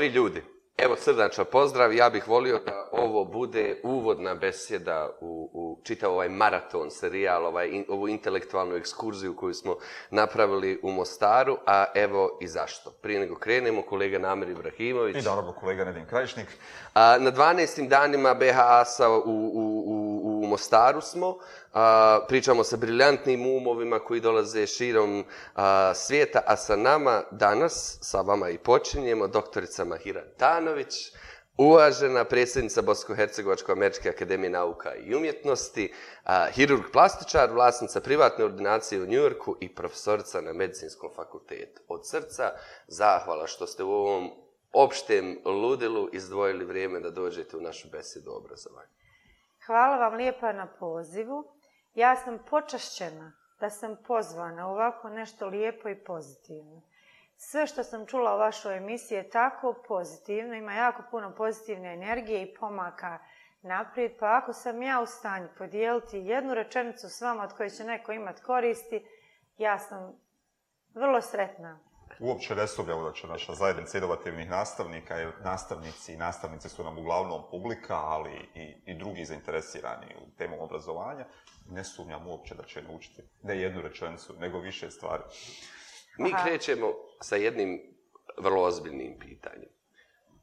dobri ljudi. Evo, srdačan pozdrav. Ja bih volio da ovo bude uvodna besjeda u čitav ovaj maraton serijal, ovaj, ovu intelektualnu ekskurziju koju smo napravili u Mostaru, a evo i zašto. Prije nego krenemo, kolega Namir Ibrahimović. I e, kolega Nedim Krajišnik. A, na 12. danima BHA-sa u, u, u, Mostaru smo. pričamo sa briljantnim umovima koji dolaze širom svijeta, a sa nama danas, sa vama i počinjemo, doktorica Mahira Tanović, Uvažena predsjednica Bosko-Hercegovačko-Američke akademije nauka i umjetnosti, hirurg plastičar, vlasnica privatne ordinacije u Njujorku i profesorica na medicinskom fakultetu. Od srca zahvala što ste u ovom opštem ludilu izdvojili vrijeme da dođete u našu besedu obrazovanja. Hvala vam lijepa na pozivu. Ja sam počašćena da sam pozvana ovako nešto lijepo i pozitivno. Sve što sam čula u vašoj emisiji je tako pozitivno, ima jako puno pozitivne energije i pomaka naprijed, pa ako sam ja u stanju podijeliti jednu rečenicu s vama od koje će neko imat koristi, ja sam vrlo sretna. Uopće ne sumnjamo da će naša zajednica inovativnih nastavnika, jer nastavnici i nastavnice su nam uglavnom publika, ali i, drugi zainteresirani u temu obrazovanja, ne sumnjam uopće da će naučiti ne jednu rečenicu, nego više stvari. Mi krećemo sa jednim vrlo ozbiljnim pitanjem.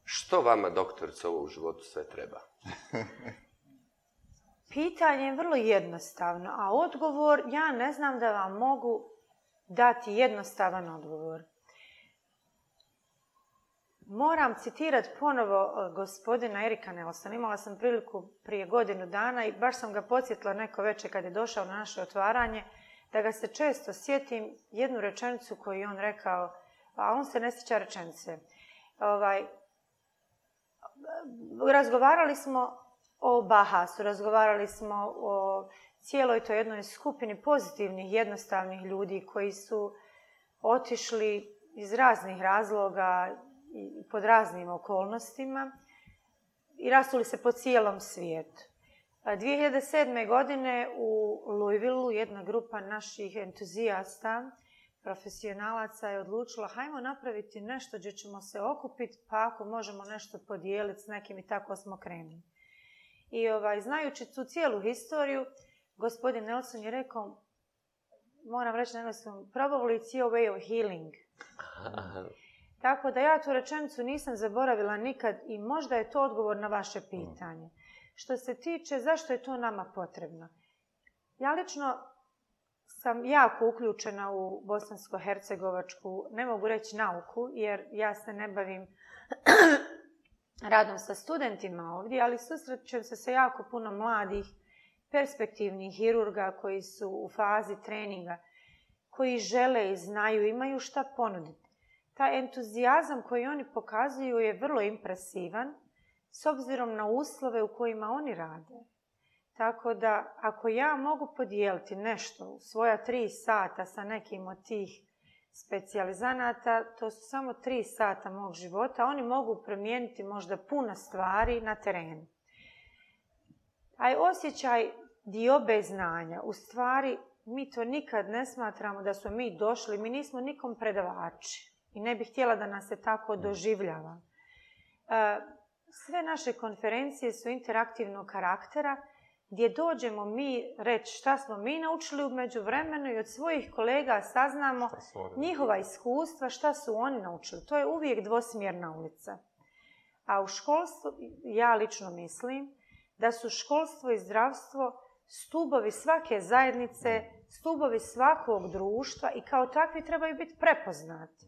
Što vama, doktorica, ovo u životu sve treba? Pitanje je vrlo jednostavno, a odgovor, ja ne znam da vam mogu dati jednostavan odgovor. Moram citirati ponovo e, gospodina Erika Nelson, Imala sam priliku prije godinu dana i baš sam ga podsjetila neko večer kad je došao na naše otvaranje, da ga se često sjetim jednu rečenicu koju je on rekao pa on se ne sjeća rečenice. Ovaj, razgovarali smo o Bahasu, razgovarali smo o cijeloj toj jednoj skupini pozitivnih, jednostavnih ljudi koji su otišli iz raznih razloga i pod raznim okolnostima i rasuli se po cijelom svijetu. 2007. godine u Louisvilleu jedna grupa naših entuzijasta profesionalaca je odlučila, hajmo napraviti nešto gdje ćemo se okupiti pa ako možemo nešto podijeliti s nekim i tako smo krenuli. I ovaj, znajući tu cijelu historiju, gospodin Nelson je rekao, moram reći na engleskom, probably it's your way of healing. Tako da ja tu rečenicu nisam zaboravila nikad i možda je to odgovor na vaše mm. pitanje. Što se tiče zašto je to nama potrebno. Ja lično sam jako uključena u bosansko-hercegovačku, ne mogu reći nauku, jer ja se ne bavim radom sa studentima ovdje, ali susrećem se sa jako puno mladih, perspektivnih hirurga koji su u fazi treninga, koji žele i znaju, imaju šta ponuditi. Ta entuzijazam koji oni pokazuju je vrlo impresivan s obzirom na uslove u kojima oni rade. Tako da, ako ja mogu podijeliti nešto u svoja tri sata sa nekim od tih specijalizanata, to su samo tri sata mog života, oni mogu promijeniti možda puno stvari na terenu. A osjećaj diobe znanja, u stvari mi to nikad ne smatramo da su mi došli, mi nismo nikom predavači i ne bih htjela da nas se tako doživljava. E, sve naše konferencije su interaktivnog karaktera, gdje dođemo mi reći šta smo mi naučili u međuvremenu i od svojih kolega saznamo njihova iskustva, šta su oni naučili. To je uvijek dvosmjerna ulica. A u školstvu, ja lično mislim, da su školstvo i zdravstvo stubovi svake zajednice, stubovi svakog društva i kao takvi trebaju biti prepoznati.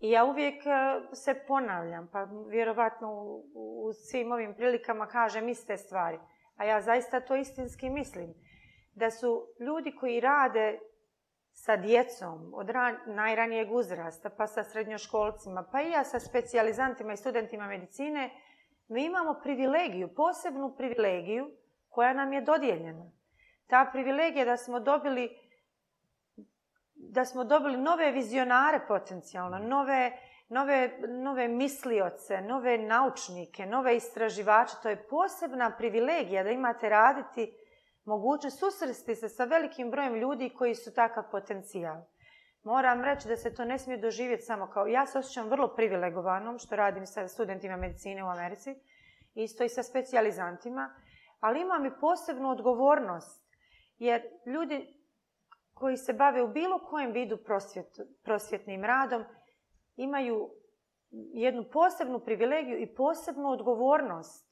I ja uvijek e, se ponavljam, pa vjerovatno u, u svim ovim prilikama kažem iste stvari – a ja zaista to istinski mislim, da su ljudi koji rade sa djecom od najranijeg uzrasta, pa sa srednjoškolcima, pa i ja sa specijalizantima i studentima medicine, mi imamo privilegiju, posebnu privilegiju koja nam je dodijeljena. Ta privilegija da smo dobili da smo dobili nove vizionare potencijalno, nove nove, nove mislioce, nove naučnike, nove istraživače. To je posebna privilegija da imate raditi mogućnost susresti se sa velikim brojem ljudi koji su takav potencijal. Moram reći da se to ne smije doživjeti samo kao... Ja se osjećam vrlo privilegovanom što radim sa studentima medicine u Americi, isto i sa specijalizantima, ali imam i posebnu odgovornost, jer ljudi koji se bave u bilo kojem vidu prosvjetnim radom imaju jednu posebnu privilegiju i posebnu odgovornost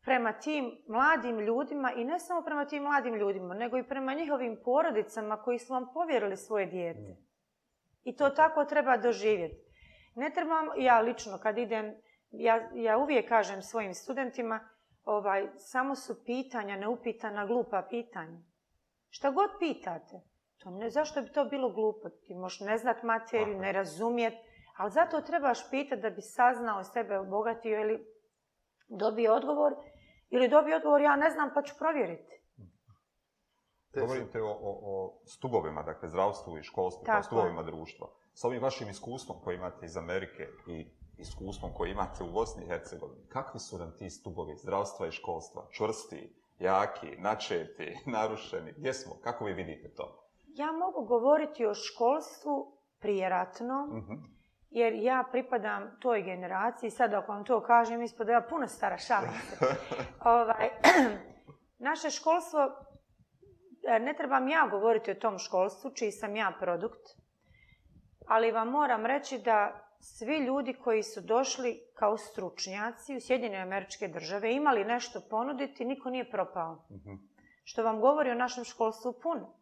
prema tim mladim ljudima i ne samo prema tim mladim ljudima, nego i prema njihovim porodicama koji su vam povjerili svoje dijete. Mm. I to tako treba doživjeti. Ne trebam, ja lično kad idem, ja, ja uvijek kažem svojim studentima, ovaj, samo su pitanja, neupitana glupa pitanja. Šta god pitate, to ne, zašto bi to bilo glupo? Ti možeš ne znat materiju, ne razumjet, ali zato trebaš pitati da bi saznao sebe obogatio ili dobio odgovor ili dobio odgovor ja ne znam pa ću provjeriti. Govorite o, o, stubovima, dakle zdravstvu i školstvu, kao stubovima društva. Sa ovim vašim iskustvom koje imate iz Amerike i iskustvom koje imate u Bosni i Hercegovini, kakvi su nam ti stubovi zdravstva i školstva? Čvrsti, jaki, načeti, narušeni? Gdje smo? Kako vi vidite to? Ja mogu govoriti o školstvu prijeratno, mhm jer ja pripadam toj generaciji, sad ako vam to kažem, ispod ja puno stara šalim ovaj, naše školstvo, e, ne trebam ja govoriti o tom školstvu, čiji sam ja produkt, ali vam moram reći da svi ljudi koji su došli kao stručnjaci u Sjedinjene američke države imali nešto ponuditi, niko nije propao. Mhm. Što vam govori o našem školstvu puno.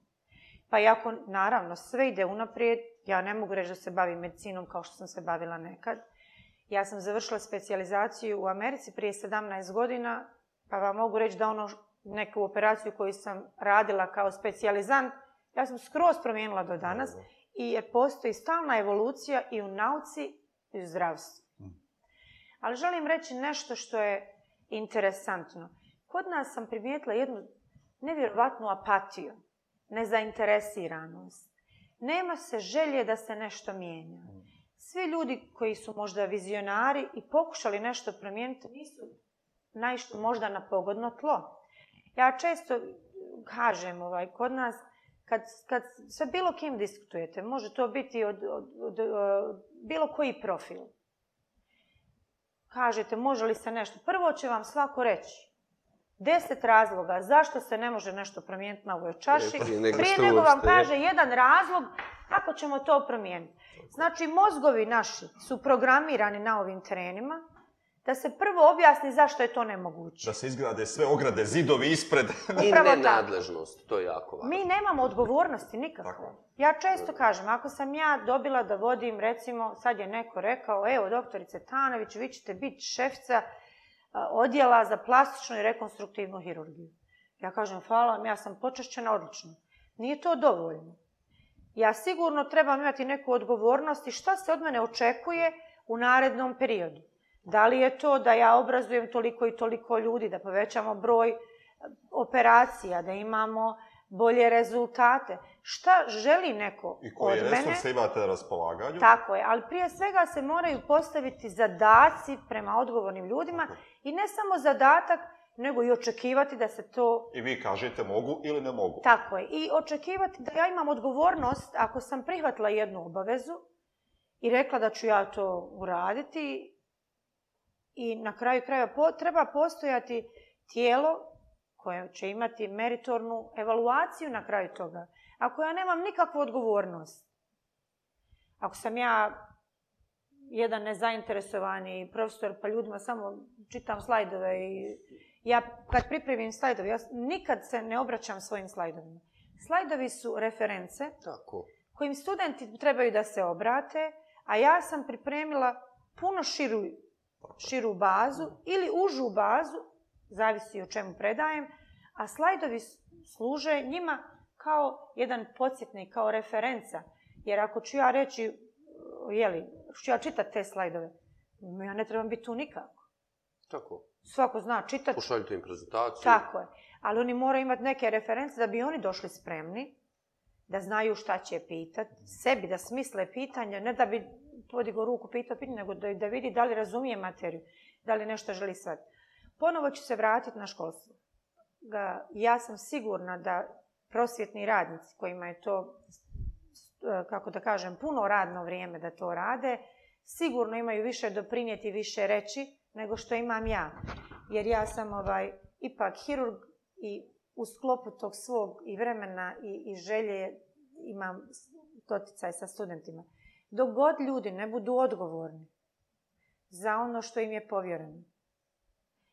Pa jako, naravno, sve ide unaprijed, ja ne mogu reći da se bavim medicinom kao što sam se bavila nekad. Ja sam završila specijalizaciju u Americi prije 17 godina, pa vam mogu reći da ono neku operaciju koju sam radila kao specijalizant, ja sam skroz promijenila do danas i jer postoji stalna evolucija i u nauci i u zdravstvu. Mm. Ali želim reći nešto što je interesantno. Kod nas sam primijetila jednu nevjerovatnu apatiju, nezainteresiranost. Nema se želje da se nešto mijenja. Mm. Svi ljudi koji su možda vizionari i pokušali nešto promijeniti nisu najšto možda na pogodno tlo. Ja često kažem ovaj, kod nas, kad, kad sa bilo kim diskutujete, može to biti od, od, e, bilo koji profil. Kažete, može li se nešto. Prvo će vam svako reći, Deset razloga zašto se ne može nešto promijeniti na ovoj čaši. Prije nego vam kaže jedan razlog kako ćemo to promijeniti. Znači, mozgovi naši su programirani na ovim terenima da se prvo objasni zašto je to nemoguće. Da se izgrade sve ograde, zidovi ispred. I nenadležnost, to je jako važno. Mi nemamo odgovornosti nikako. Ja često kažem, ako sam ja dobila da vodim, recimo, sad je neko rekao, evo, doktorice Tanović, vi ćete biti šefca odjela za plastičnu i rekonstruktivnu hirurgiju. Ja kažem, hvala vam, ja sam počešćena odlično. Nije to dovoljno. Ja sigurno trebam imati neku odgovornost i šta se od mene očekuje u narednom periodu. Da li je to da ja obrazujem toliko i toliko ljudi, da povećamo broj operacija, da imamo bolje rezultate šta želi neko od mene. I resurse imate na raspolaganju. Tako je, ali prije svega se moraju postaviti zadaci prema odgovornim ljudima i ne samo zadatak, nego i očekivati da se to... I vi kažete mogu ili ne mogu. Tako je. I očekivati da ja imam odgovornost ako sam prihvatila jednu obavezu i rekla da ću ja to uraditi i na kraju kraja treba postojati tijelo koje će imati meritornu evaluaciju na kraju toga ako ja nemam nikakvu odgovornost, ako sam ja jedan nezainteresovani profesor, pa ljudima samo čitam slajdove i ja kad pripremim slajdove, ja nikad se ne obraćam svojim slajdovima. Slajdovi su reference kojim studenti trebaju da se obrate, a ja sam pripremila puno širu bazu ili užu bazu, zavisi o čemu predajem, a slajdovi služe njima kao jedan podsjetnik, kao referenca. Jer ako ću ja reći, jeli, ću ja čitati te slajdove, ja ne trebam biti tu nikako. Tako. Svako zna čitati. Pošaljite im prezentaciju. Tako je. Ali oni moraju imati neke reference da bi oni došli spremni, da znaju šta će pitati, sebi da smisle pitanja, ne da bi podigo ruku pitao pitanje, nego da, vidi da li razumije materiju, da li nešto želi sad. Ponovo ću se vratiti na školstvo. Ja sam sigurna da prosvjetni radnici kojima je to, e, kako da kažem, puno radno vrijeme da to rade, sigurno imaju više doprinijeti, više reći nego što imam ja. Jer ja sam ovaj, ipak hirurg i u sklopu tog svog i vremena i, i želje imam doticaj sa studentima. Dok god ljudi ne budu odgovorni za ono što im je povjereno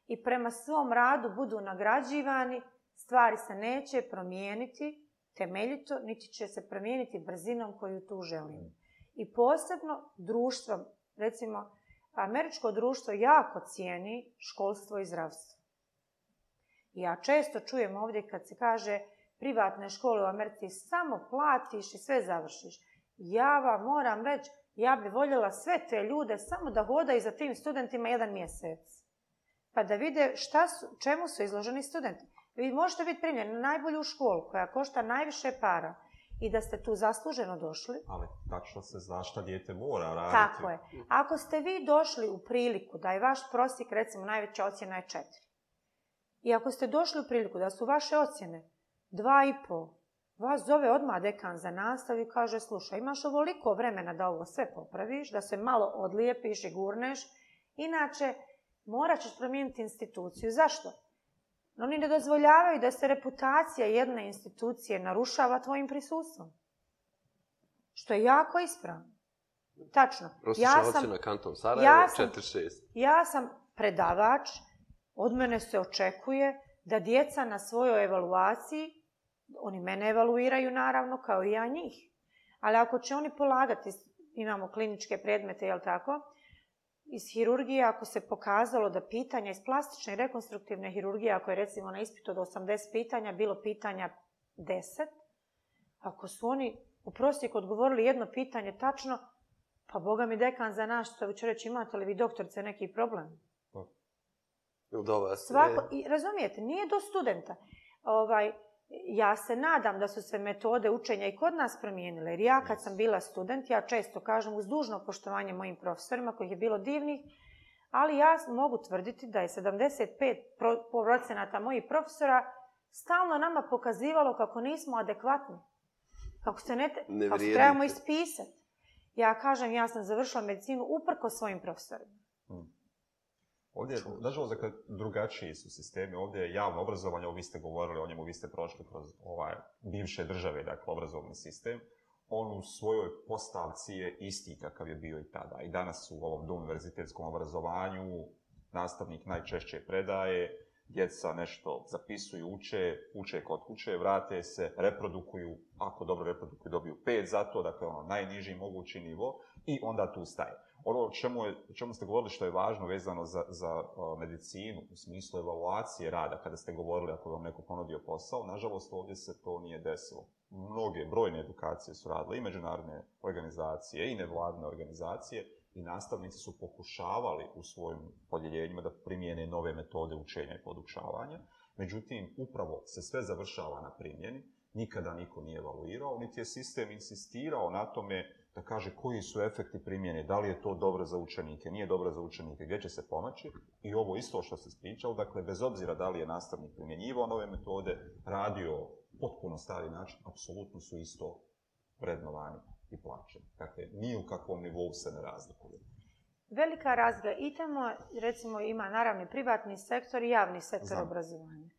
i prema svom radu budu nagrađivani, Stvari se neće promijeniti temeljito, niti će se promijeniti brzinom koju tu želimo. I posebno društvo, recimo, američko društvo jako cijeni školstvo i zdravstvo. Ja često čujem ovdje kad se kaže privatne škole u Americi samo platiš i sve završiš. Ja vam moram reći, ja bi voljela sve te ljude samo da hodaju za tim studentima jedan mjesec. Pa da vide čemu su izloženi studenti. Vi možete biti primljeni na najbolju školu koja košta najviše para i da ste tu zasluženo došli. Ali tačno se zna šta dijete mora raditi. Tako je. Ako ste vi došli u priliku da je vaš prosjek, recimo, najveća ocjena je četiri. I ako ste došli u priliku da su vaše ocjene dva i pol, vas zove odmah dekan za nastav i kaže, slušaj, imaš ovoliko vremena da ovo sve popraviš, da se malo odlijepiš i gurneš, inače morat ćeš promijeniti instituciju. Zašto? Oni ne dozvoljavaju da se reputacija jedne institucije narušava tvojim prisustvom. Što je jako ispravno. Tačno. ja sam, Sarajevo, Ja sam predavač, od mene se očekuje da djeca na svojoj evaluaciji, oni mene evaluiraju naravno kao i ja njih, ali ako će oni polagati, imamo kliničke predmete, jel tako, iz hirurgije ako se pokazalo da pitanja iz plastične i rekonstruktivne hirurgije, ako je recimo na ispitu od 80 pitanja, bilo pitanja 10, ako su oni u prosjeku odgovorili jedno pitanje tačno, pa boga mi dekan za nas što ću reći imate li vi doktorce neki problem? Pa, do vas e? razumijete, nije do studenta. Ovaj, ja se nadam da su se metode učenja i kod nas promijenile, jer ja kad sam bila student, ja često kažem uz dužno poštovanje mojim profesorima kojih je bilo divnih, ali ja mogu tvrditi da je 75% mojih profesora stalno nama pokazivalo kako nismo adekvatni, kako se trebamo ispisati. Ja kažem, ja sam završila medicinu uprko svojim profesorima. Mm. Ovdje, nažalost, dakle, drugačiji su sistemi. Ovdje je javno obrazovanje, ovo vi ste govorili o njemu, vi ste prošli kroz ovaj, bivše države, dakle, obrazovni sistem. On u svojoj postavci je isti kakav je bio i tada. I danas u ovom univerzitetskom obrazovanju nastavnik najčešće predaje, djeca nešto zapisuju, uče, uče kod kuće, vrate se, reprodukuju, ako dobro reprodukuju dobiju pet za to, dakle ono najniži mogući nivo, i onda tu staje. Ono o čemu, je, čemu ste govorili što je važno vezano za, za medicinu u smislu evaluacije rada, kada ste govorili ako vam neko ponudio posao, nažalost ovdje se to nije desilo. Mnoge brojne edukacije su radile i međunarodne organizacije i nevladne organizacije i nastavnici su pokušavali u svojim podjeljenjima da primijene nove metode učenja i podučavanja. Međutim, upravo se sve završava na primjeni, nikada niko nije evaluirao, niti je sistem insistirao na tome da kaže koji su efekti primjene, da li je to dobro za učenike, nije dobro za učenike, gdje će se pomoći i ovo isto što se spričalo. dakle, bez obzira da li je nastavnik primjenjivao nove metode, radio potpuno stari način, apsolutno su isto vrednovani i plaćeni. Dakle, ni u kakvom nivou se ne razlikuje. Velika razlika. I recimo, ima naravno privatni sektor i javni sektor obrazovanja.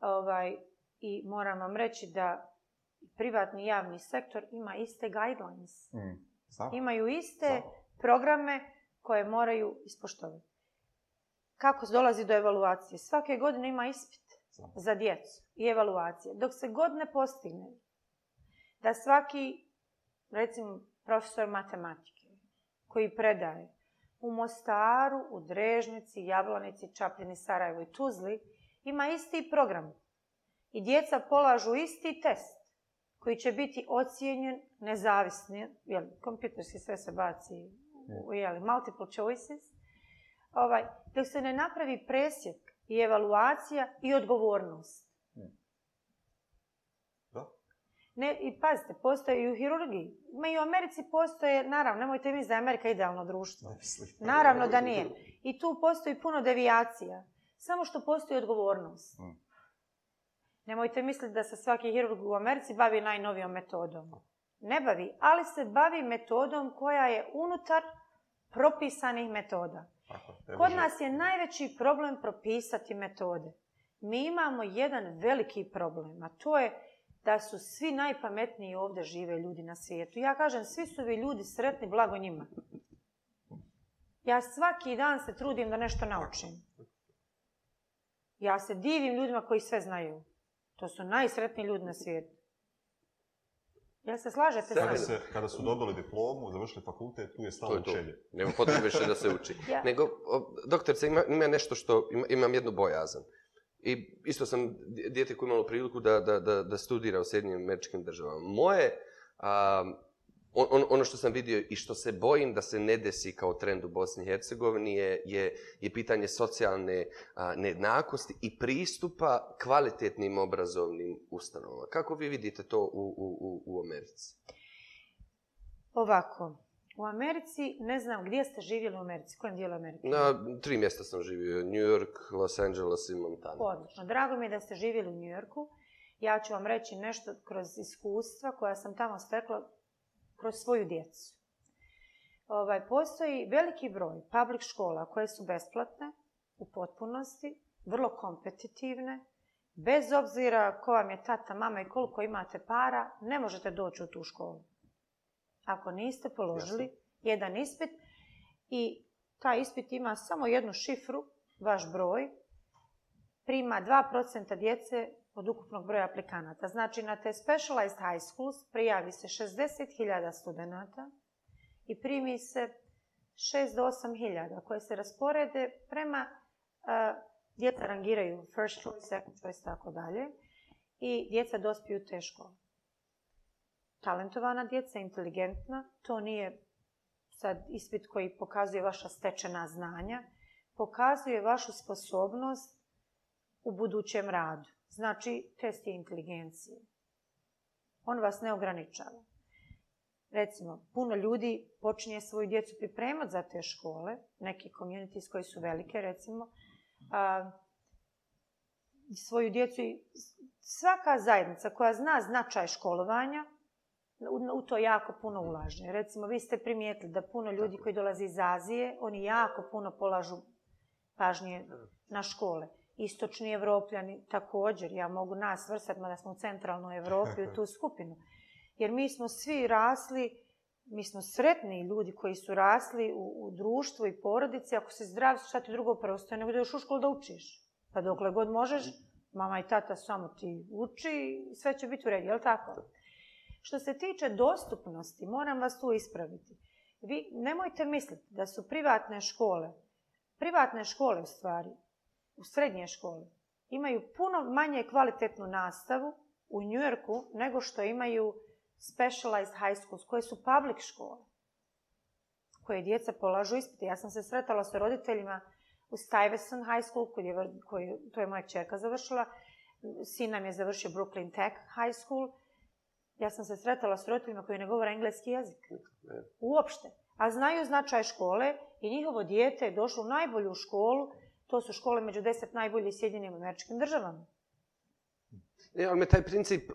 Ovaj, I moram vam reći da privatni i javni sektor ima iste guidelines. Mm, Imaju iste programe koje moraju ispoštovati. Kako dolazi do evaluacije? Svake godine ima ispit za djecu i evaluacije. Dok se god ne postigne da svaki, recimo, profesor matematike koji predaje u Mostaru, u Drežnici, Jablanici, Čapljini, Sarajevu i Tuzli ima isti program. I djeca polažu isti test koji će biti ocijenjen nezavisni, jel, kompjuterski sve se baci u jel, multiple choices, ovaj, dok se ne napravi presjek i evaluacija i odgovornost. Da. Ne, I pazite, postoje i u hirurgiji. Ma i u Americi postoje, naravno, nemojte mi da Amerika idealno društvo. Naravno da nije. I tu postoji puno devijacija. Samo što postoji odgovornost. Mm. Nemojte misliti da se svaki hirurg u Americi bavi najnovijom metodom. Ne bavi, ali se bavi metodom koja je unutar propisanih metoda. Kod nas je najveći problem propisati metode. Mi imamo jedan veliki problem, a to je da su svi najpametniji ovdje žive ljudi na svijetu. Ja kažem, svi su vi ljudi sretni, blago njima. Ja svaki dan se trudim da nešto naučim. Ja se divim ljudima koji sve znaju. To su najsretniji ljudi na svijetu. Jel se slažete kada su dobili diplomu, završili fakultet, tu je stalo učenje. Nema potrebe više da se uči. Nego, doktorice, ima, ima nešto što, imam jednu bojazan. I isto sam dijete koje imalo priliku da, studira u Sjedinjenim američkim državama. Moje ono što sam vidio i što se bojim da se ne desi kao trend u Bosni i Hercegovini je, pitanje socijalne nejednakosti i pristupa kvalitetnim obrazovnim ustanovama. Kako vi vidite to u, Americi? Ovako, u Americi, ne znam, gdje ste živjeli u Americi? Kojem dijelu Amerike? Na tri mjesta sam živio, New York, Los Angeles i Montana. Odlično, drago mi je da ste živjeli u New Yorku. Ja ću vam reći nešto kroz iskustva koja sam tamo stekla kroz svoju djecu. Ovaj, postoji veliki broj public škola koje su besplatne u potpunosti, vrlo kompetitivne, bez obzira ko vam je tata, mama i koliko imate para, ne možete doći u tu školu. Ako niste položili jedan ispit i taj ispit ima samo jednu šifru, vaš broj, prima 2% djece od ukupnog broja aplikanata. Znači, na te specialized high schools prijavi se 60.000 studenata i primi se 6 do 8.000 koje se rasporede prema e, djeca rangiraju first choice, second choice, tako dalje i djeca dospiju teško. Talentovana djeca, inteligentna, to nije sad ispit koji pokazuje vaša stečena znanja, pokazuje vašu sposobnost u budućem radu. Znači, test je inteligencije. On vas ne ograničava. Recimo, puno ljudi počinje svoju djecu pripremati za te škole, neki communities koje su velike, recimo, svoju djecu i svaka zajednica koja zna značaj školovanja, u to jako puno ulaže. Recimo, vi ste primijetili da puno ljudi koji dolazi iz Azije, oni jako puno polažu pažnje na škole istočni evropljani također, ja mogu nas vrstati, mada smo u centralnoj Evropi, u tu skupinu. Jer mi smo svi rasli, mi smo sretni ljudi koji su rasli u, društvu i porodici, ako si zdrav, šta ti drugo preostaje, nego da još u školu da učiš. Pa dokle god možeš, mama i tata samo ti uči i sve će biti u redu, li tako? Što se tiče dostupnosti, moram vas tu ispraviti. Vi nemojte misliti da su privatne škole, privatne škole u stvari, u srednje školi imaju puno manje kvalitetnu nastavu u New Yorku nego što imaju specialized high schools, koje su public škole, koje djeca polažu ispiti. Ja sam se sretala sa roditeljima u Stuyvesant High School, koju, to je moja čerka završila. Sin nam je završio Brooklyn Tech High School. Ja sam se sretala s roditeljima koji ne govore engleski jezik. Uopšte. A znaju značaj škole i njihovo dijete je došlo u najbolju školu to su škole među deset najboljih Sjedinjenim američkim državama. E, ali me taj princip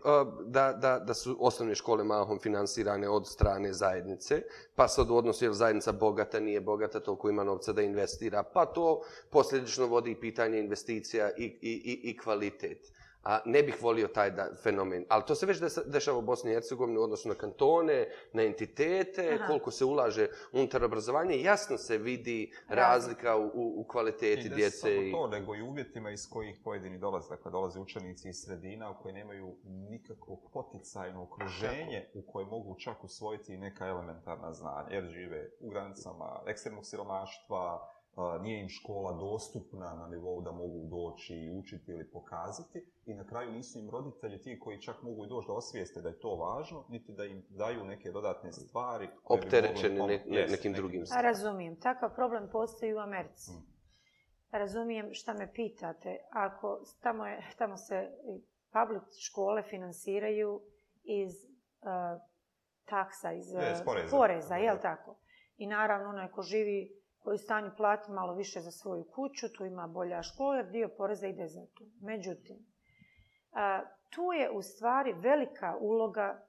da, da, da su osnovne škole mahom financirane od strane zajednice, pa sad u odnosu je zajednica bogata, nije bogata, toliko ima novca da investira, pa to posljedično vodi i pitanje investicija i, i, i, i kvalitet. A ne bih volio taj fenomen. Ali to se već dešava u Bosni i Hercegovini odnosno na kantone, na entitete, koliko se ulaže unutar obrazovanja. Jasno se vidi razlika u, kvaliteti djece. I ne samo to, nego i uvjetima iz kojih pojedini dolaze. Dakle, dolaze učenici iz sredina u koje nemaju nikakvo poticajno okruženje u koje mogu čak usvojiti neka elementarna znanja. Jer žive u granicama ekstremnog siromaštva, nije im škola dostupna na nivou da mogu doći i učiti ili pokazati i na kraju nisu im roditelji ti koji čak mogu i doći da osvijeste da je to važno, niti da im daju neke dodatne stvari. Opterećeni nekim drugim stvarima. Razumijem, takav problem postoji u Americi. Mm. Razumijem šta me pitate. Ako tamo, je, tamo se public škole financiraju iz e, taksa, iz e, e, poreza, poreza jel tako? I naravno onaj ko živi koji u stanju platiti malo više za svoju kuću, tu ima bolja škola jer dio poreza ide za to. Međutim, tu je u stvari velika uloga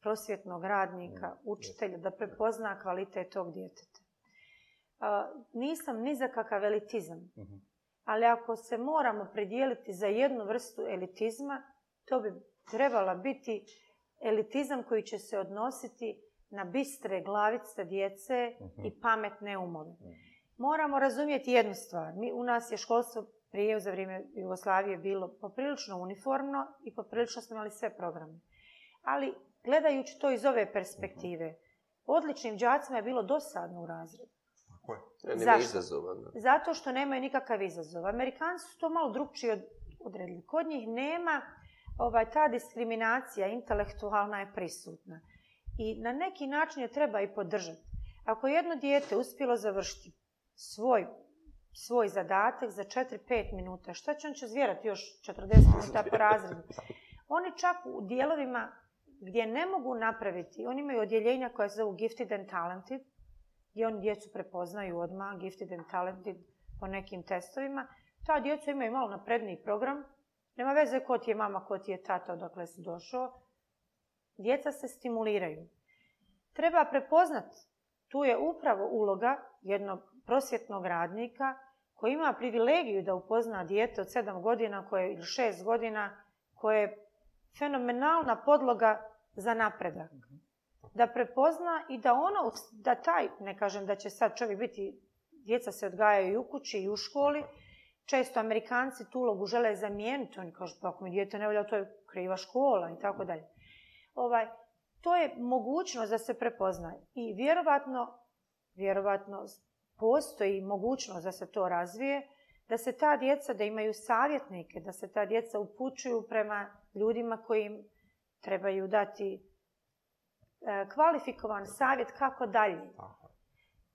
prosvjetnog radnika, mm, učitelja, da prepozna kvalitet tog djeteta. Nisam ni za kakav elitizam, mhm. ali ako se moramo predijeliti za jednu vrstu elitizma, to bi trebala biti elitizam koji će se odnositi na bistre glavice djece mhm. i pametne umove. Mhm. Moramo razumjeti jednu stvar. Mi, u nas je školstvo prije za vrijeme Jugoslavije bilo poprilično uniformno i poprilično smo imali sve programe. Ali gledajući to iz ove perspektive, odličnim đacima je bilo dosadno u razredu. Zato što nemaju nikakav izazov. Amerikanci su to malo drugčije odredili. Kod njih nema, ovaj, ta diskriminacija intelektualna je prisutna i na neki način je treba i podržati. Ako jedno dijete uspjelo završiti svoj svoj zadatak za 4-5 minuta, šta će on će zvjerati još 40 minuta po razredu. Oni čak u dijelovima gdje ne mogu napraviti, oni imaju odjeljenja koja se zovu gifted and talented, gdje oni djecu prepoznaju odmah, gifted and talented po nekim testovima. Ta djeca imaju malo napredniji program, nema veze ko ti je mama, ko ti je tata, odakle si došao, Djeca se stimuliraju. Treba prepoznat, tu je upravo uloga jednog prosvjetnog radnika koji ima privilegiju da upozna dijete od sedam godina koje, ili šest godina koje je fenomenalna podloga za napredak. Da prepozna i da ono, da taj, ne kažem da će sad čovjek biti, djeca se odgajaju i u kući i u školi, često Amerikanci tu ulogu žele zamijeniti. Oni kažu, pa ako mi dijete ne volja, to je kriva škola i tako dalje ovaj, to je mogućnost da se prepoznaje. I vjerovatno, vjerovatno postoji mogućnost da se to razvije, da se ta djeca, da imaju savjetnike, da se ta djeca upućuju prema ljudima koji trebaju dati e, kvalifikovan savjet kako dalje.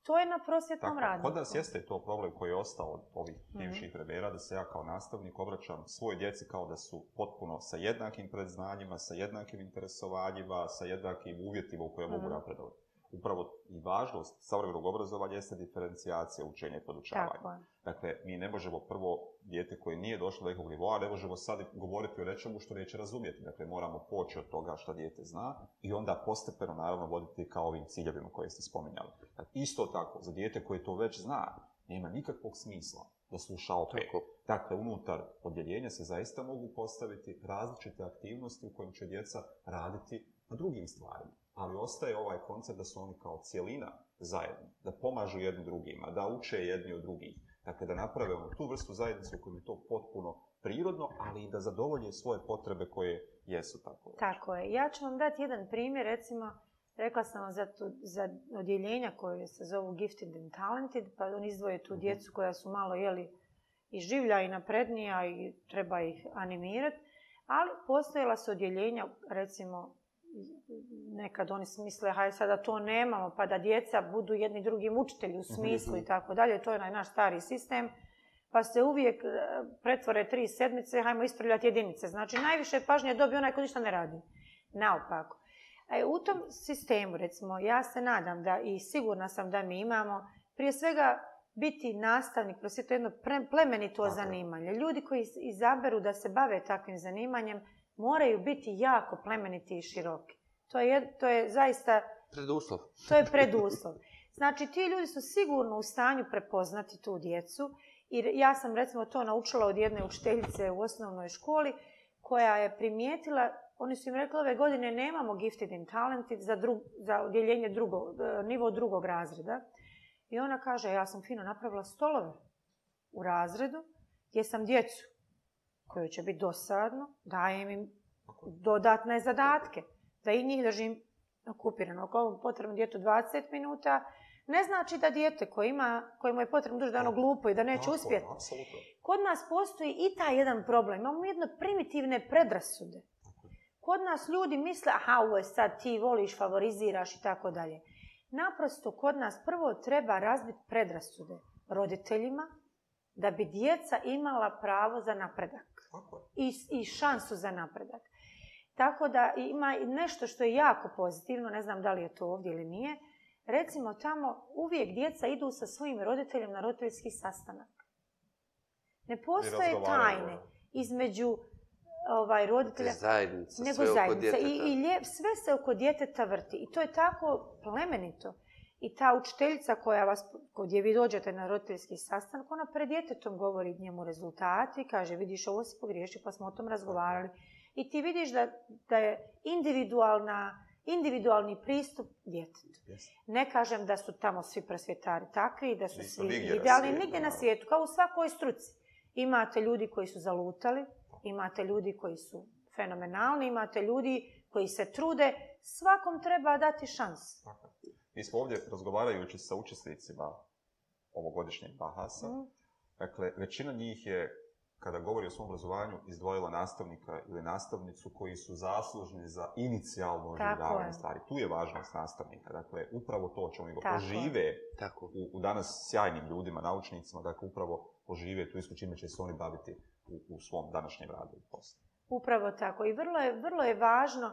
To je na prosvjetnom dakle, radniku. Kod nas jeste to problem koji je ostao od ovih mhm. bivših mm da se ja kao nastavnik obraćam svoje djeci kao da su potpuno sa jednakim predznanjima, sa jednakim interesovanjima, sa jednakim uvjetima u koje mogu mhm. napredovati upravo i važnost savremenog obrazovanja jeste diferencijacija učenja i podučavanja. Dakle, mi ne možemo prvo dijete koje nije došlo do nekog nivoa, ne možemo sad govoriti o nečemu što neće razumjeti. Dakle, moramo poći od toga što dijete zna i onda postepeno, naravno, voditi kao ovim ciljevima koje ste spominjali. Dakle, isto tako, za dijete koje to već zna, nema nikakvog smisla da sluša opet. Dakle, unutar odjeljenja se zaista mogu postaviti različite aktivnosti u kojim će djeca raditi na drugim stvarima ali ostaje ovaj koncept da su oni kao cjelina zajedno, da pomažu jedni drugima, da uče jedni od drugih. Dakle, da naprave ono, tu vrstu zajednice u kojoj je to potpuno prirodno, ali i da zadovolje svoje potrebe koje jesu tako. Tako je. Ja ću vam dati jedan primjer, recimo, rekla sam vam za, tu, odjeljenja koje se zovu Gifted and Talented, pa on izdvoje tu mhm. djecu koja su malo, jeli, i življa i naprednija i treba ih animirati, ali postojala su odjeljenja, recimo, nekad oni misle, hajde sada to nemamo, pa da djeca budu jedni drugim učitelji u mhm, smislu i tako dalje, to je onaj naš stari sistem, pa se uvijek e, pretvore tri sedmice, hajmo ispravljati jedinice. Znači, najviše pažnje dobije onaj ko ništa ne radi. Naopako. E, u tom sistemu, recimo, ja se nadam da i sigurna sam da mi imamo, prije svega biti nastavnik, prosje to jedno plemenito zanimanje. Ljudi koji izaberu da se bave takvim zanimanjem, moraju biti jako plemeniti i široki. To je, to je zaista... Preduslov. To je preduslov. Znači, ti ljudi su sigurno u stanju prepoznati tu djecu. I ja sam, recimo, to naučila od jedne učiteljice u osnovnoj školi, koja je primijetila, oni su im rekli, ove godine nemamo gifted and talented za, za odjeljenje e, nivo drugog razreda. I ona kaže, ja sam fino napravila stolove u razredu, gdje sam djecu koje će biti dosadno, dajem im dodatne zadatke. Da i njih držim okupirano. Ako ovom potrebno djetu 20 minuta, ne znači da dijete koje je potrebno duže da ono glupo i da neće uspjeti. Kod nas postoji i taj jedan problem. Imamo jedno primitivne predrasude. Kod nas ljudi misle, aha, ovo je sad ti voliš, favoriziraš i tako dalje. Naprosto, kod nas prvo treba razbiti predrasude roditeljima da bi djeca imala pravo za napredak i, i šansu za napredak. Tako da ima nešto što je jako pozitivno, ne znam da li je to ovdje ili nije. Recimo tamo uvijek djeca idu sa svojim roditeljem na roditeljski sastanak. Ne postoje tajne ono. između ovaj, roditelja, zajednica, nego sve zajednica. I, i sve se oko djeteta vrti. I to je tako plemenito. I ta učiteljica koja vas, gdje vi dođete na roditeljski sastanak, ona pred djetetom govori njemu rezultati, kaže vidiš ovo si pogriješio pa smo o tom razgovarali. I ti vidiš da, je individualna, individualni pristup djetetu. Ne kažem da su tamo svi prosvjetari takvi, da su svi idealni, nigdje na svijetu, kao u svakoj struci. Imate ljudi koji su zalutali, imate ljudi koji su fenomenalni, imate ljudi koji se trude, svakom treba dati šans. Mi smo ovdje razgovarajući sa učesnicima ovogodišnjeg Bahasa, mhm. dakle, većina njih je, kada govori o svom obrazovanju, izdvojila nastavnika ili nastavnicu koji su zaslužni za inicijalno oživljavanje stvari. Tu je važnost nastavnika. Dakle, upravo to ćemo mi ožive Tako. U, danas sjajnim ljudima, naučnicima, dakle, upravo ožive tu isto čime će se oni baviti u, svom današnjem radu i poslu. Upravo tako. I vrlo je, vrlo je važno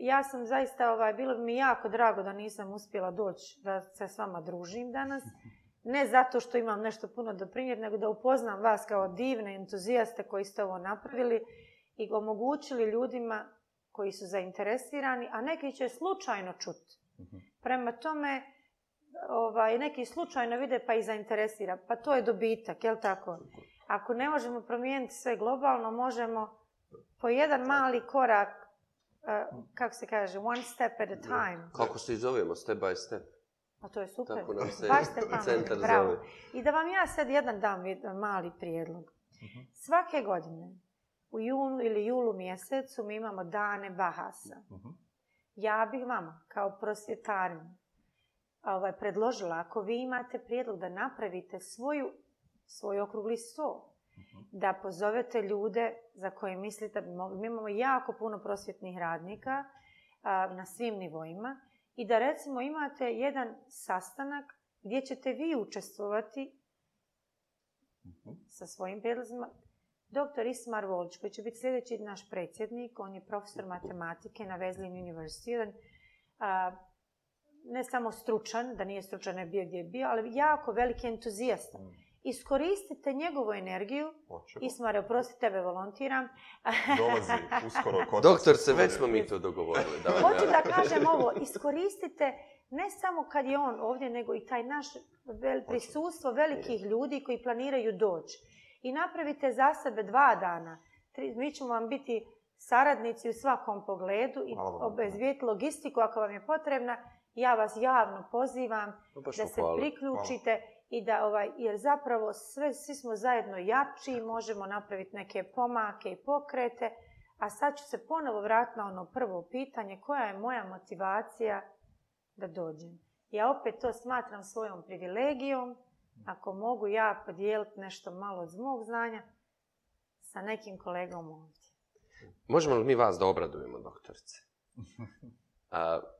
ja sam zaista, ovaj, bilo bi mi jako drago da nisam uspjela doći, da se s vama družim danas. Ne zato što imam nešto puno primjer, nego da upoznam vas kao divne entuzijaste koji ste ovo napravili i omogućili ljudima koji su zainteresirani, a neki će slučajno čuti. Mhm. Prema tome, ovaj, neki slučajno vide pa i zainteresira. Pa to je dobitak, jel tako? Ako ne možemo promijeniti sve globalno, možemo po jedan mali korak Uh, mm. kako se kaže, one step at a time. Kako se i zovemo, step by step. Pa to je super. Tako nam se Baš ste pametni, bravo. I da vam ja sad jedan dam mali prijedlog. Mhm. Svake godine u junu ili julu mjesecu mi imamo dane Bahasa. Mhm. Ja bih vama kao prosvjetarim, ovaj, predložila, ako vi imate prijedlog da napravite svoju, svoj okrugli stol, da pozovete ljude za koje mislite Mi imamo jako puno prosvjetnih radnika na svim nivoima i da recimo imate jedan sastanak gdje ćete vi učestvovati sa svojim prijedlozima. Doktor Ismar Volić, koji će biti sljedeći naš predsjednik, on je profesor matematike na Wesleyan University, ne samo stručan, da nije stručan, ne bio gdje je bio, ali jako veliki entuzijast. Mm. Iskoristite njegovu energiju. Očevo. Ismare, oprosti, tebe volontiram. Dolazi uskoro kod Doktor se, već smo mi to dogovorili. Da, Hoću da kažem ovo, iskoristite ne samo kad je on ovdje, nego i taj naš prisustvo velikih ljudi koji planiraju doći. I napravite za sebe dva dana. mi ćemo vam biti saradnici u svakom pogledu i obezvijeti logistiku ako vam je potrebna. Ja vas javno pozivam pa da se priključite i da ovaj, jer zapravo sve, svi smo zajedno jači i možemo napraviti neke pomake i pokrete. A sad ću se ponovo vratiti na ono prvo pitanje, koja je moja motivacija da dođem. Ja opet to smatram svojom privilegijom, ako mogu ja podijeliti nešto malo od mog znanja sa nekim kolegom ovdje. Možemo li mi vas da obradujemo, doktorice?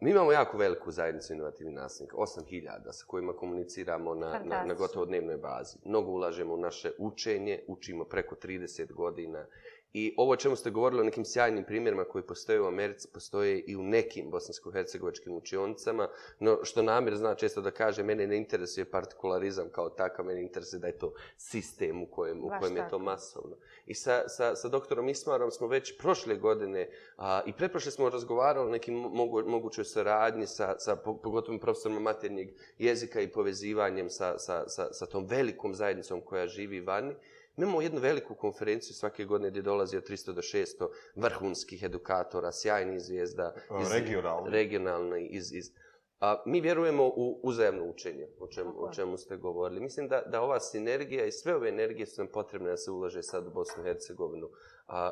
mi imamo jako veliku zajednicu inovativnih nastavnika, 8000 sa kojima komuniciramo na, na gotovo dnevnoj bazi. Mnogo ulažemo u naše učenje, učimo preko 30 godina i ovo o čemu ste govorili o nekim sjajnim primjerima koji postoje u Americi, postoje i u nekim bosansko-hercegovačkim učionicama, no što namjer zna često da kaže, mene ne interesuje partikularizam kao takav, mene interesuje da je to sistem u kojem, je to masovno. I sa, doktorom Ismarom smo već prošle godine i preprošle smo razgovarali o nekim mogućoj saradnji sa, pogotovo profesorom maternjeg jezika i povezivanjem sa tom velikom zajednicom koja živi vani. Imamo jednu veliku konferenciju svake godine gdje dolazi od 300 do 600 vrhunskih edukatora, sjajnih zvijezda. Iz, regionalni. iz, a, mi vjerujemo u uzajamno učenje, o čemu, ste govorili. Mislim da, ova sinergija i sve ove energije su nam potrebne da se ulaže sad u Bosnu i Hercegovinu,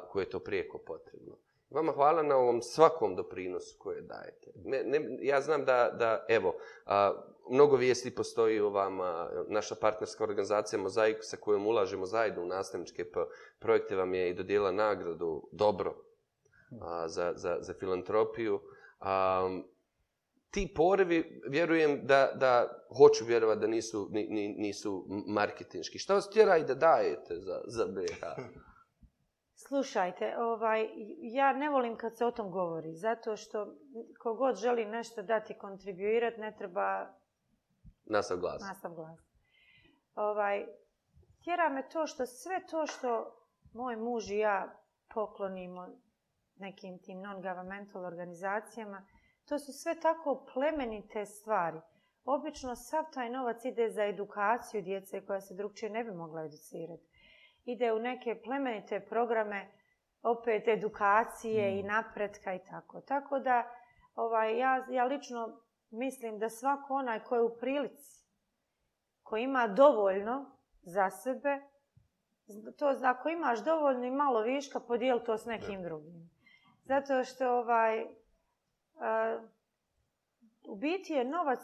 koje je to prijeko potrebno. Vama hvala na ovom svakom doprinosu koje dajete. ja znam da, evo, mnogo vijesti postoji o vama. Naša partnerska organizacija Mozaik sa kojom ulažemo zajedno u nastavničke projekte vam je i dodijela nagradu dobro za, filantropiju. ti porevi, vjerujem da, hoću vjerovati da nisu, ni, marketinški. Šta vas tjera i da dajete za, za BH? Slušajte, ovaj, ja ne volim kad se o tom govori, zato što kogod želi nešto dati kontribuirati, ne treba... Nastav glas. Nastav glas. Ovaj, tjera me to što sve to što moj muž i ja poklonimo nekim tim non-governmental organizacijama, to su sve tako plemenite stvari. Obično sav taj novac ide za edukaciju djece koja se drugčije ne bi mogla educirati ide u neke plemenite programe opet edukacije i mm. napretka i tako. Tako da ovaj, ja, ja lično mislim da svako onaj koji je u prilici, koji ima dovoljno za sebe, to ako imaš dovoljno i malo viška, podijeli to s nekim drugim. Zato što ovaj, u biti je novac,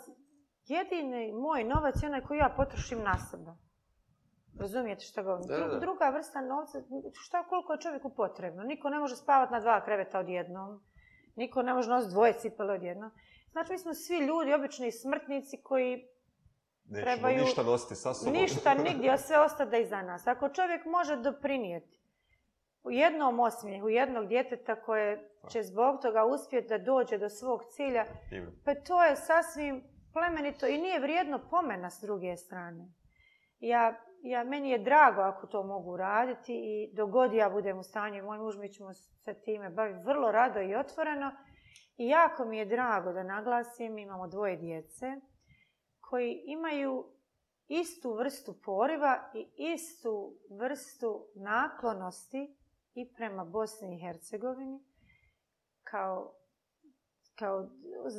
jedini moj novac je onaj koji ja potrošim na sebe. Razumijete što govorim? Druga vrsta novca, šta koliko je čovjeku potrebno? Niko ne može spavati na dva kreveta odjednom. Niko ne može nositi dvoje cipele odjednom. Znači, mi smo svi ljudi, obični smrtnici koji Nećemo trebaju... ništa nositi sa sobom. Ništa, nigdje, sve ostade iza nas. Ako čovjek može doprinijeti u jednom osmijehu, jednog djeteta koje pa. će zbog toga uspjeti da dođe do svog cilja, pa to je sasvim plemenito i nije vrijedno pomena s druge strane. Ja ja, meni je drago ako to mogu raditi i god ja budem u stanju, moj muž, mi ćemo se time baviti vrlo rado i otvoreno. I jako mi je drago da naglasim, imamo dvoje djece koji imaju istu vrstu poriva i istu vrstu naklonosti i prema Bosni i Hercegovini kao, kao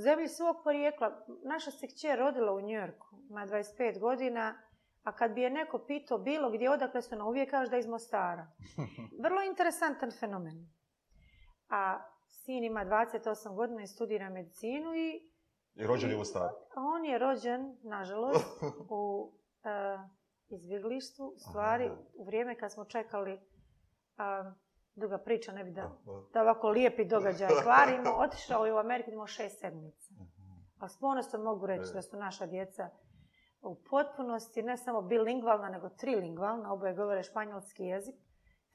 zemlji svog porijekla. Naša se kćer rodila u Njorku, ima 25 godina, a kad bi je neko pitao bilo gdje odakle su na uvijek kaže da iz Mostara. Vrlo interesantan fenomen. A sin ima 28 godina i studira medicinu i... I rođen je u Mostaru. On je rođen, nažalost, u e, izbjeglištvu. U stvari, u vrijeme kad smo čekali... druga duga priča, ne bi da, ovako lijepi događaj kvarimo. Otišao je u Ameriku, imao šest sedmica. A s ponosom mogu reći e. da su naša djeca u potpunosti ne samo bilingvalna, nego trilingvalna, oboje govore španjolski jezik,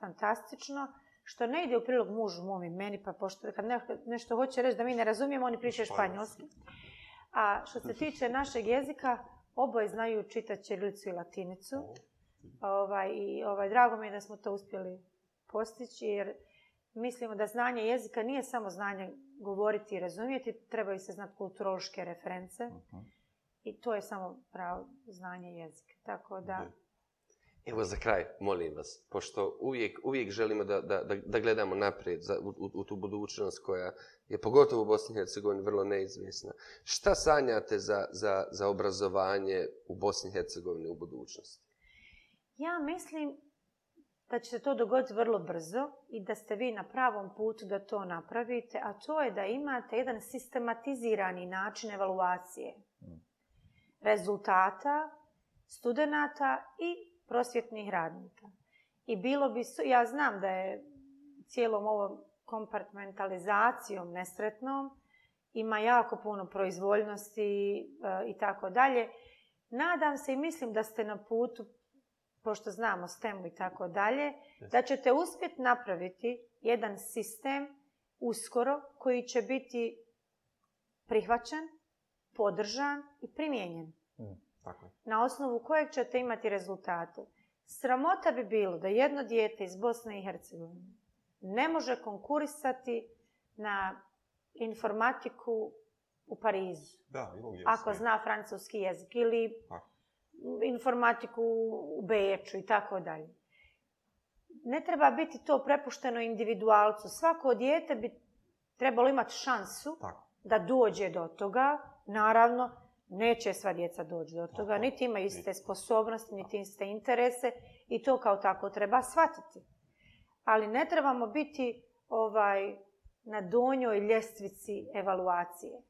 fantastično, što ne ide u prilog mužu mom i meni, pa pošto kad nešto hoće reći da mi ne razumijemo, oni pričaju španjolski. A što se tiče našeg jezika, oboje znaju čitati ćirilicu i latinicu. Ovaj, I ovaj, drago mi je da smo to uspjeli postići, jer mislimo da znanje jezika nije samo znanje govoriti i razumjeti, trebaju se znati kulturološke reference. I to je samo pravo znanje jezika. Tako da... Evo za kraj, molim vas, pošto uvijek, uvijek želimo da, da, da gledamo naprijed u, tu budućnost koja je pogotovo u Bosni i Hercegovini vrlo neizvjesna. Šta sanjate za, za, za obrazovanje u Bosni i Hercegovini u budućnosti? Ja mislim da će se to dogoditi vrlo brzo i da ste vi na pravom putu da to napravite, a to je da imate jedan sistematizirani način evaluacije. Mm rezultata studenata i prosvjetnih radnika. I bilo bi, ja znam da je cijelom ovom kompartmentalizacijom nesretnom ima jako puno proizvoljnosti eh, i tako dalje. Nadam se i mislim da ste na putu, pošto znamo STEM i tako dalje, da ćete uspjeti napraviti jedan sistem uskoro koji će biti prihvaćen, podržan i primijenjen. Mm, tako Na osnovu kojeg ćete imati rezultate. Sramota bi bilo da jedno dijete iz Bosne i Hercegovine ne može konkurisati na informatiku u Parizu. Da, Ako zna francuski jezik ili informatiku u Beječu i tako dalje. Ne treba biti to prepušteno individualcu. Svako dijete bi trebalo imati šansu da dođe do toga Naravno, neće sva djeca doći do toga, niti ima iste sposobnosti, niti iste interese i to kao tako treba shvatiti. Ali ne trebamo biti ovaj, na donjoj ljestvici evaluacije.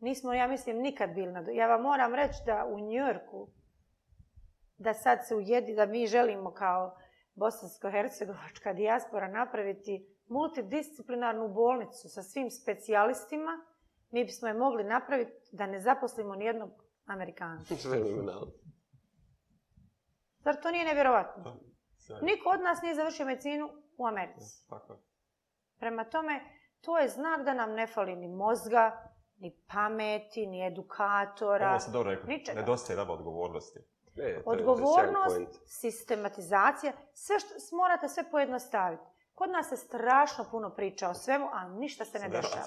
Nismo, ja mislim, nikad bili na Ja vam moram reći da u Njorku, da sad se ujedi, da mi želimo kao bosansko-hercegovačka dijaspora napraviti multidisciplinarnu bolnicu sa svim specijalistima mi bismo je mogli napraviti da ne zaposlimo nijednog Amerikanca. Zar to nije nevjerovatno? Pa, Niko od nas nije završio medicinu u Americi. Prema tome, to je znak da nam ne fali ni mozga, ni pameti, ni edukatora, ja sam dobro rekao, Nedostaje odgovornosti. Odgovornost, sistematizacija, sve što, morate sve pojednostaviti. Kod nas se strašno puno priča o svemu, a ništa se ne dešava.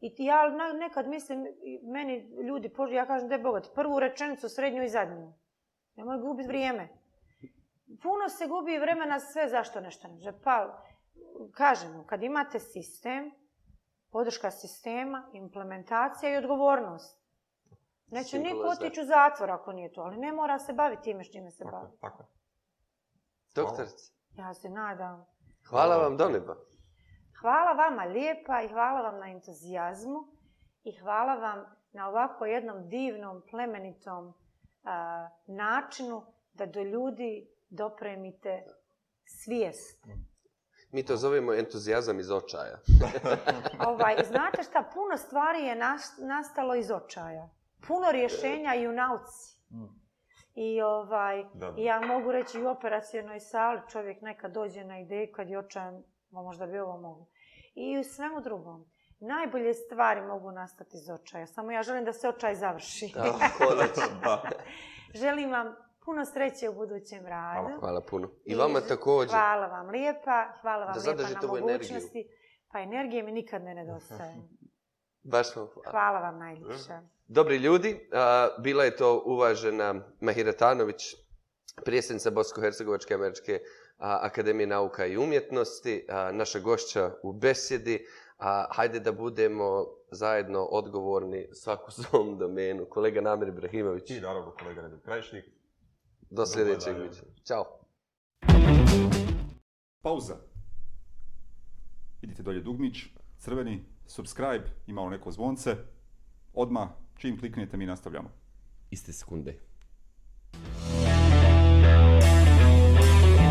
I ja nekad mislim, meni ljudi, ja kažem da je bogat, prvu rečenicu, srednju i zadnju. Nemoj gubit vrijeme. Puno se gubi vremena sve zašto nešto ne Pa, kažemo, kad imate sistem, podrška sistema, implementacija i odgovornost. Neće niko otići u zatvor ako nije to, ali ne mora se baviti time što čime se bavi. Doktorci. Ja se nadam. Hvala vam, Doliba. Hvala vama lijepa i hvala vam na entuzijazmu i hvala vam na ovako jednom divnom, plemenitom načinu da do ljudi dopremite svijest. Mi to zovemo entuzijazam iz očaja. Ovaj, znate šta, puno stvari je nastalo iz očaja. Puno rješenja i u nauci. Mm. I ovaj, ja mogu reći u operacijenoj sali čovjek neka dođe na ideju kad je očajan možda bi ovo moglo. I u svemu drugom. Najbolje stvari mogu nastati iz očaja. Samo ja želim da se očaj završi. Da, želim vam puno sreće u budućem radu. Hvala, puno. I, vama također. Hvala vam lijepa. Hvala vam lijepa na mogućnosti. Energiju. Pa energije mi nikad ne nedostaje. Baš vam hvala. Hvala vam najljepše. Dobri ljudi, bila je to uvažena Mahira Tanović, prijesenica Bosko-Hercegovačke američke Akademije nauka i umjetnosti, naša gošća u besjedi. Hajde da budemo zajedno odgovorni svaku svom domenu. Kolega Namir Ibrahimović. I naravno kolega Nedim Krajišnik. Do sljedećeg Ćao. Pauza. Vidite dolje dugmić, crveni, subscribe, imao neko zvonce. Odmah, čim kliknete, mi nastavljamo. Iste sekunde.